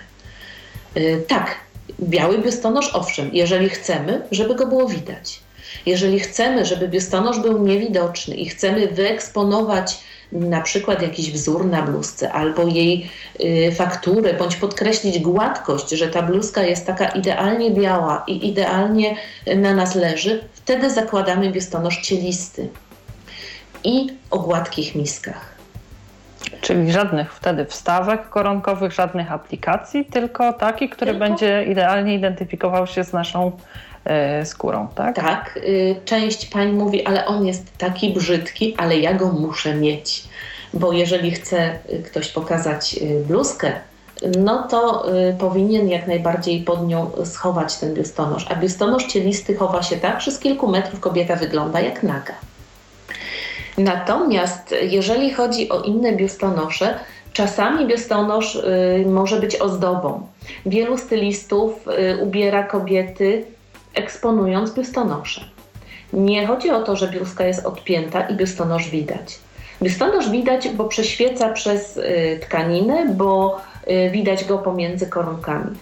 S3: Yy, tak, biały biustonosz, owszem, jeżeli chcemy, żeby go było widać. Jeżeli chcemy, żeby biustonosz był niewidoczny i chcemy wyeksponować na przykład jakiś wzór na bluzce albo jej y, fakturę, bądź podkreślić gładkość, że ta bluzka jest taka idealnie biała i idealnie na nas leży, wtedy zakładamy biustonosz cielisty i o gładkich miskach.
S2: Czyli żadnych wtedy wstawek koronkowych, żadnych aplikacji, tylko taki, który tylko? będzie idealnie identyfikował się z naszą skórą, tak?
S3: Tak. Y, część pań mówi, ale on jest taki brzydki, ale ja go muszę mieć. Bo jeżeli chce y, ktoś pokazać y, bluzkę, no to powinien jak najbardziej pod nią schować ten biustonosz. A biustonosz cielisty chowa się tak, że z kilku metrów kobieta wygląda jak naga. Natomiast jeżeli chodzi o inne biustonosze, czasami biustonosz może być ozdobą. Wielu stylistów ubiera kobiety eksponując biustonosze. Nie chodzi o to, że bluzka jest odpięta i biustonosz widać. Biustonosz widać, bo prześwieca przez y, tkaninę, bo y, widać go pomiędzy koronkami.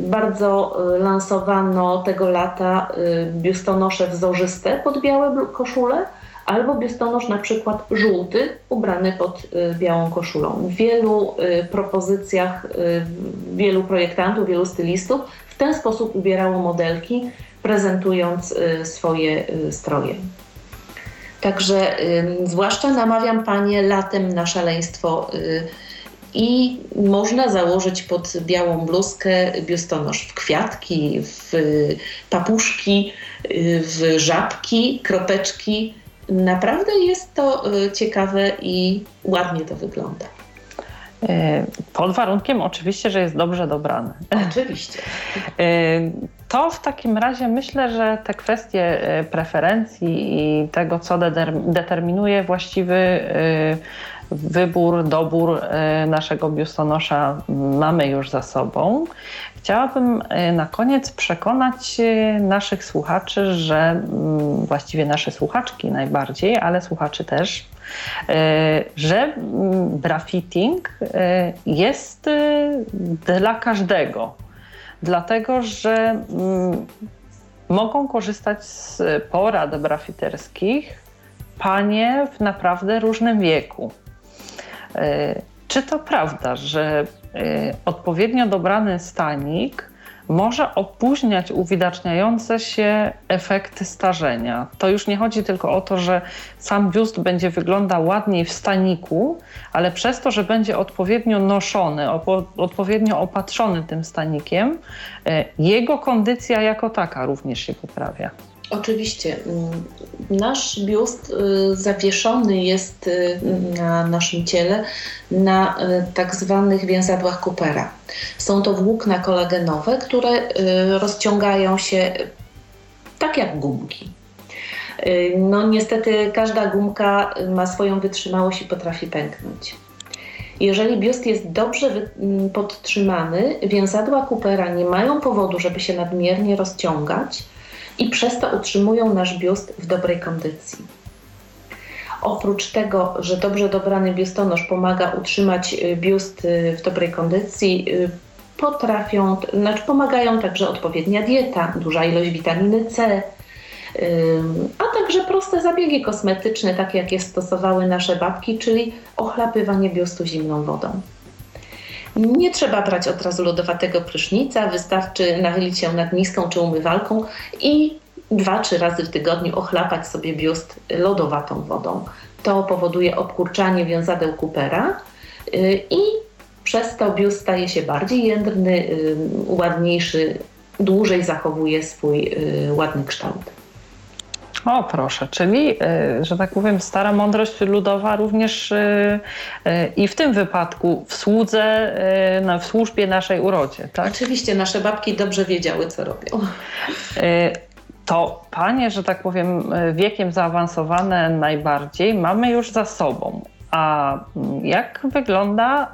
S3: Bardzo y, lansowano tego lata biustonosze wzorzyste pod białe koszule, albo biustonosz na przykład żółty, ubrany pod białą koszulą. W wielu propozycjach wielu projektantów, wielu stylistów ten sposób ubierało modelki, prezentując y, swoje y, stroje. Także zwłaszcza namawiam Panie latem na szaleństwo y, i można założyć pod białą bluzkę biustonosz w kwiatki, w papuszki, w żabki, kropeczki. Naprawdę jest to ciekawe i ładnie to wygląda.
S2: E, pod warunkiem oczywiście, że jest dobrze dobrany.
S3: Oczywiście.
S2: E, to w takim razie myślę, że te kwestie preferencji i tego, co determinuje właściwy wybór, dobór naszego biustonosza mamy już za sobą. Chciałabym e, na koniec przekonać e, naszych słuchaczy, że mm, właściwie nasze słuchaczki najbardziej, ale słuchaczy też, e, że mm, brafitting jest dla każdego. Dlatego, że mm, mogą korzystać z porad brafiterskich panie w naprawdę różnym wieku. Czy to prawda, że odpowiednio dobrany stanik może opóźniać uwidaczniające się efekty starzenia. To już nie chodzi tylko o to, że sam biust będzie wyglądał ładniej w staniku, ale przez to, że będzie odpowiednio noszony, odpowiednio opatrzony tym stanikiem, y, jego kondycja jako taka również się poprawia.
S3: Oczywiście. Mm, nasz biust y, zawieszony jest y, na naszym ciele na y, tak zwanych więzadłach Coopera. Są to włókna kolagenowe, które rozciągają się tak jak gumki. No niestety każda gumka ma swoją wytrzymałość i potrafi pęknąć. Jeżeli biust jest dobrze podtrzymany, więzadła Coopera nie mają powodu, żeby się nadmiernie rozciągać, i przez to utrzymują nasz biust w dobrej kondycji. Oprócz tego, że dobrze dobrany biustonosz pomaga utrzymać y, biust y, w dobrej kondycji, y, potrafią, znaczy pomagają także odpowiednia dieta, duża ilość witaminy C, a także proste zabiegi kosmetyczne, takie jakie stosowały nasze babki, czyli ochlapywanie biustu zimną wodą. Nie trzeba brać od razu lodowatego prysznica, wystarczy nachylić się nad niską czy umywalką i dwa, trzy razy w tygodniu ochlapać sobie biust lodowatą wodą. To powoduje obkurczanie wiązadeł Coopera y, i przez to biust staje się bardziej jędrny, y, ładniejszy, dłużej zachowuje swój y, ładny kształt.
S2: O, proszę, czyli, e, że tak powiem, stara mądrość ludowa również e, e, i w tym wypadku w słudze, w służbie naszej urodzie, tak?
S3: Oczywiście, nasze babki dobrze wiedziały, co robią.
S2: To panie, że tak powiem, wiekiem zaawansowane najbardziej mamy już za sobą. A jak wygląda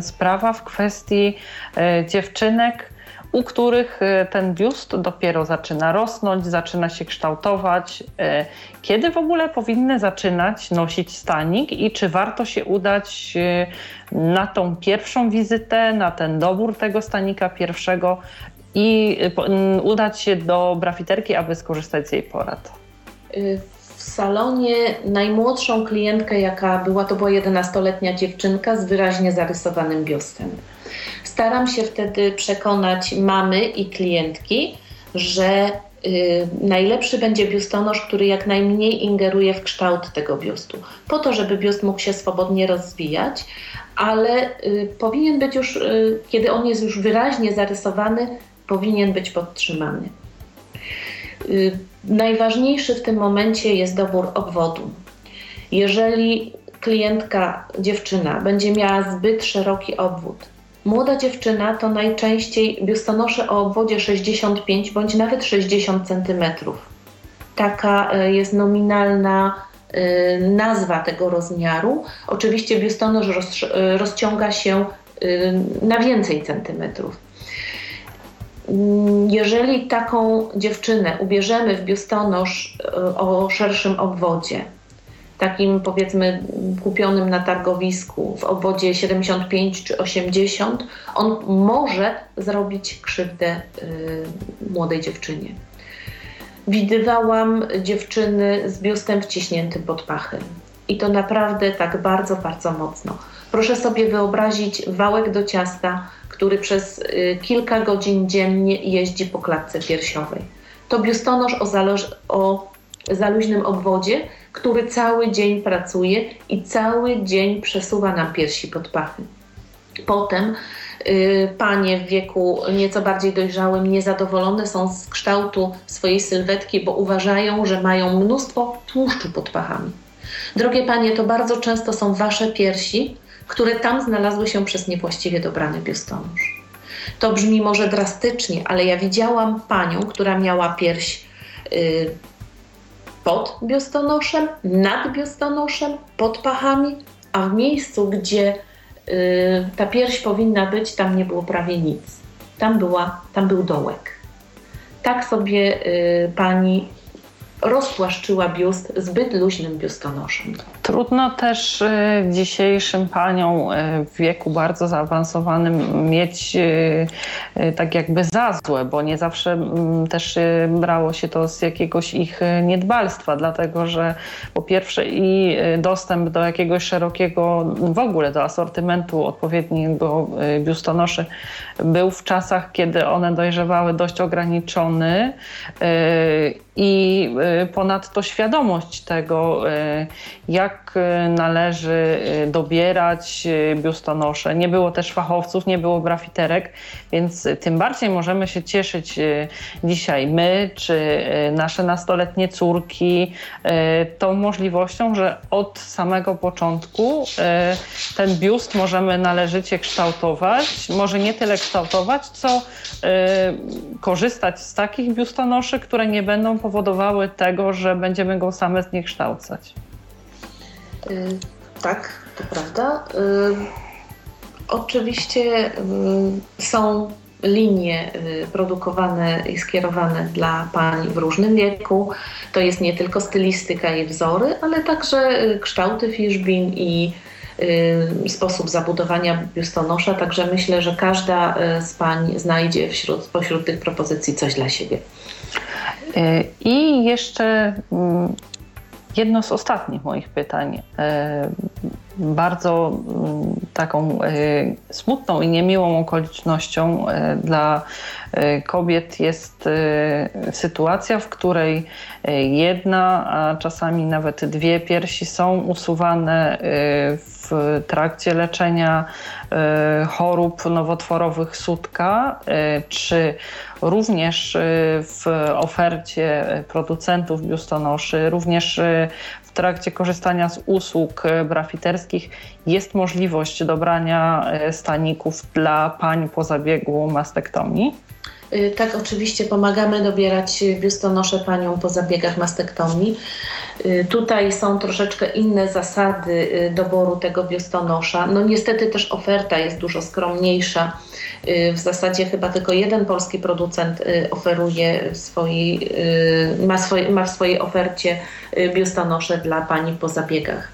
S2: sprawa w kwestii dziewczynek, u których e, ten biust dopiero zaczyna rosnąć, zaczyna się kształtować. E, kiedy w ogóle powinny zaczynać nosić stanik i czy warto się udać e, na tą pierwszą wizytę, na ten dobór tego stanika pierwszego i udać się do brafiterki, aby skorzystać z jej porad?
S3: W salonie najmłodszą klientkę, jaka była, to była 11-letnia dziewczynka z wyraźnie zarysowanym biustem. Staram się wtedy przekonać mamy i klientki, że y, najlepszy będzie biustonosz, który jak najmniej ingeruje w kształt tego biustu, po to, żeby biust mógł się swobodnie rozwijać, ale y, powinien być już, y, kiedy on jest już wyraźnie zarysowany, powinien być podtrzymany. Najważniejszy w tym momencie jest dobór obwodu. Jeżeli klientka, dziewczyna, będzie miała zbyt szeroki obwód, Młoda dziewczyna to najczęściej biustonosze o obwodzie 65 bądź nawet 60 cm. Taka e, jest nominalna e, nazwa tego rozmiaru. Oczywiście biustonosz e, rozciąga się na więcej centymetrów. Mm, jeżeli taką dziewczynę ubierzemy w biustonosz o szerszym obwodzie, takim powiedzmy kupionym na targowisku w obwodzie 75 czy 80, on może zrobić krzywdę y, młodej dziewczynie. Widywałam dziewczyny z biustem wciśniętym pod pachy. I to naprawdę tak bardzo, bardzo mocno. Proszę sobie wyobrazić wałek do ciasta, który przez y, kilka godzin dziennie jeździ po klatce piersiowej. To biustonosz o, zależ- o zaluźnym obwodzie, który cały dzień pracuje i cały dzień przesuwa nam piersi pod pachy. Potem y, panie w wieku nieco bardziej dojrzałym niezadowolone są z kształtu swojej sylwetki, bo uważają, że mają mnóstwo tłuszczu pod pachami. Drogie panie, to bardzo często są wasze piersi, które tam znalazły się przez niewłaściwie dobrany biustonosz. To brzmi może drastycznie, ale ja widziałam panią, która miała pierś y, pod biustonoszem, nad biustonoszem, pod pachami, a w miejscu, gdzie y, ta pierś powinna być, tam nie było prawie nic. Tam, była, tam był dołek. Tak sobie y, pani rozpłaszczyła biust zbyt luźnym biustonoszem.
S2: Trudno też y, dzisiejszym paniom y, w wieku bardzo zaawansowanym mieć y, tak jakby za złe, bo nie zawsze mm, też brało się to z jakiegoś ich niedbalstwa, dlatego że po pierwsze i dostęp do jakiegoś szerokiego, w ogóle do asortymentu odpowiedniego biustonoszy był w czasach, kiedy one dojrzewały dość ograniczony i ponadto świadomość tego, jak jak y, należy y, dobierać y, biustonosze. Nie było też fachowców, nie było grafiterek, więc tym bardziej możemy się cieszyć dzisiaj my, czy nasze nastoletnie córki, tą możliwością, że od samego początku ten biust możemy należycie kształtować. Może nie tyle kształtować, co korzystać z takich biustonoszy, które nie będą powodowały tego, że będziemy go same zniekształcać.
S3: Y, tak, to prawda. Y, oczywiście y, są linie produkowane i skierowane dla pań w różnym wieku. To jest nie tylko stylistyka i wzory, ale także kształty fiszbin i sposób zabudowania biustonosza. Także myślę, że każda z pań znajdzie wśród, pośród tych propozycji coś dla siebie.
S2: I jeszcze mm, Jedno z ostatnich moich pytań, e, bardzo mm, taką e, smutną i niemiłą okolicznością e, dla kobiet jest sytuacja, w której jedna, a czasami nawet dwie piersi są usuwane w trakcie leczenia chorób nowotworowych sutka, czy również y, w ofercie producentów biustonoszy, również y, w trakcie korzystania z usług y, brafiterskich jest możliwość dobrania staników dla pań po zabiegu mastektomii.
S3: Tak, oczywiście pomagamy dobierać biustonosze paniom po zabiegach mastektomii. Tutaj są troszeczkę inne zasady doboru tego biustonosza. No niestety też oferta jest dużo skromniejsza Y, w zasadzie chyba tylko jeden polski producent y, oferuje swojej, y, ma, swoj, ma w swojej ofercie biustonosze dla pani po zabiegach.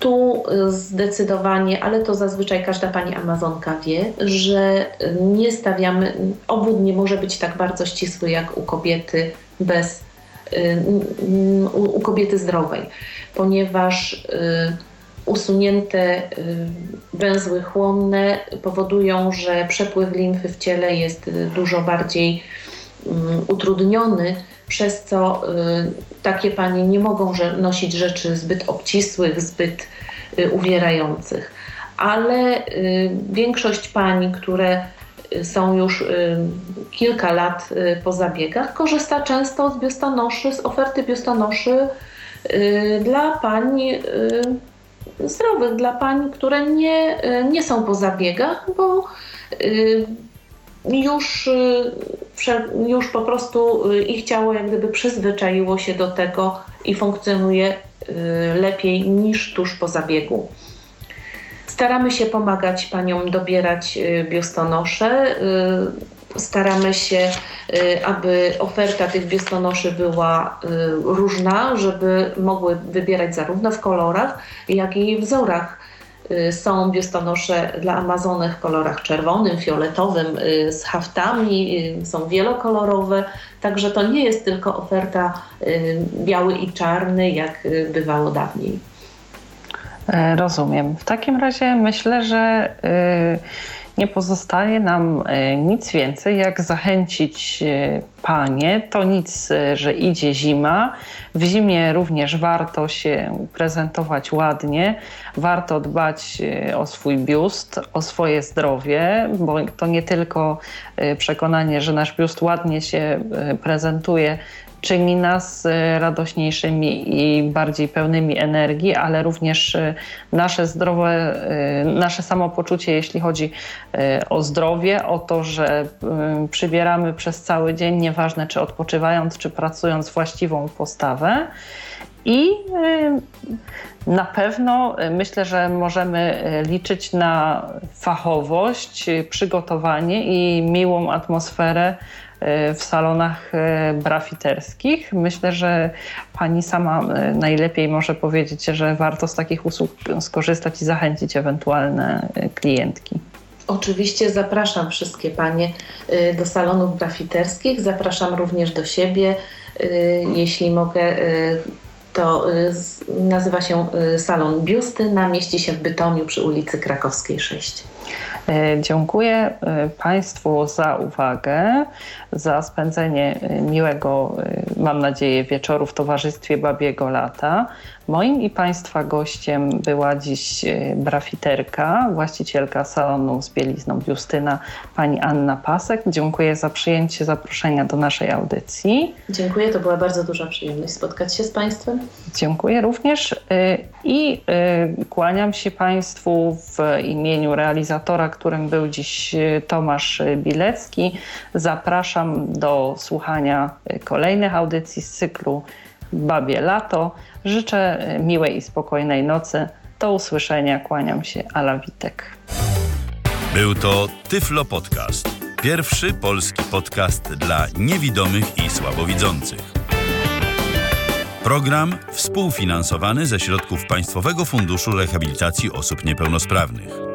S3: Tu zdecydowanie, ale to zazwyczaj każda pani Amazonka wie, że nie stawiamy, obwód nie może być tak bardzo ścisły jak u kobiety bez, u kobiety zdrowej, ponieważ usunięte y, węzły chłonne powodują, że przepływ limfy w ciele jest y, dużo bardziej mm, utrudniony, przez co y, takie panie nie mogą nosić rzeczy zbyt obcisłych, zbyt uwierających. Ale większość pań, które są już kilka lat po zabiegach, korzysta często z biustonoszy, z oferty biustonoszy dla pań zdrowych dla pań, które nie, nie są po zabiegach, bo już, e, już po prostu ich ciało jak gdyby przyzwyczaiło się do tego i funkcjonuje lepiej niż tuż po zabiegu. Staramy się pomagać paniom dobierać biustonosze staramy się, y, aby oferta tych biustonoszy była y, różna, żeby mogły wybierać zarówno w kolorach, jak i wzorach. Y, są biustonosze dla Amazonek w kolorach czerwonym, fioletowym, z haftami, są wielokolorowe, także to nie jest tylko oferta biały i czarny, jak bywało dawniej.
S2: E, rozumiem. W takim razie myślę, że. Nie pozostaje nam e, nic więcej, jak zachęcić e, panie. To nic, e, że idzie zima. W zimie również warto się prezentować ładnie, warto dbać o swój biust, o swoje zdrowie, bo to nie tylko przekonanie, że nasz biust ładnie się prezentuje, czyni nas radośniejszymi i bardziej pełnymi energii, ale również nasze zdrowe, nasze samopoczucie, jeśli chodzi o zdrowie, o to, że przybieramy przez cały dzień, nieważne czy odpoczywając, czy pracując, właściwą postawę. I na pewno myślę, że możemy liczyć na fachowość, przygotowanie i miłą atmosferę w salonach brafiterskich. Myślę, że pani sama najlepiej może powiedzieć, że warto z takich usług skorzystać i zachęcić ewentualne klientki.
S3: Oczywiście zapraszam wszystkie panie do salonów brafiterskich, zapraszam również do siebie. Jeśli mogę to nazywa się Salon Biustyna, mieści się w Bytomiu przy ulicy Krakowskiej 6.
S2: E, dziękuję e, Państwu za uwagę, za spędzenie e, miłego, mam nadzieję, wieczoru w towarzystwie Babiego Lata. Moim i Państwa gościem była dziś brafiterka, właścicielka salonu z bielizną Justyna, pani Anna Pasek. Dziękuję za przyjęcie zaproszenia do naszej audycji.
S3: Dziękuję, to była bardzo duża przyjemność spotkać się z Państwem.
S2: Dziękuję również i kłaniam się Państwu w imieniu realizatora, którym był dziś e, Tomasz Bilecki. Zapraszam do słuchania e, kolejnych audycji z cyklu Babie Lato. Życzę e, miłej i spokojnej nocy. Do usłyszenia. Kłaniam się. Ala Witek.
S1: Był to Tyflo Podcast. Pierwszy polski podcast dla niewidomych i słabowidzących. Program współfinansowany ze środków Państwowego Funduszu Rehabilitacji Osób Niepełnosprawnych.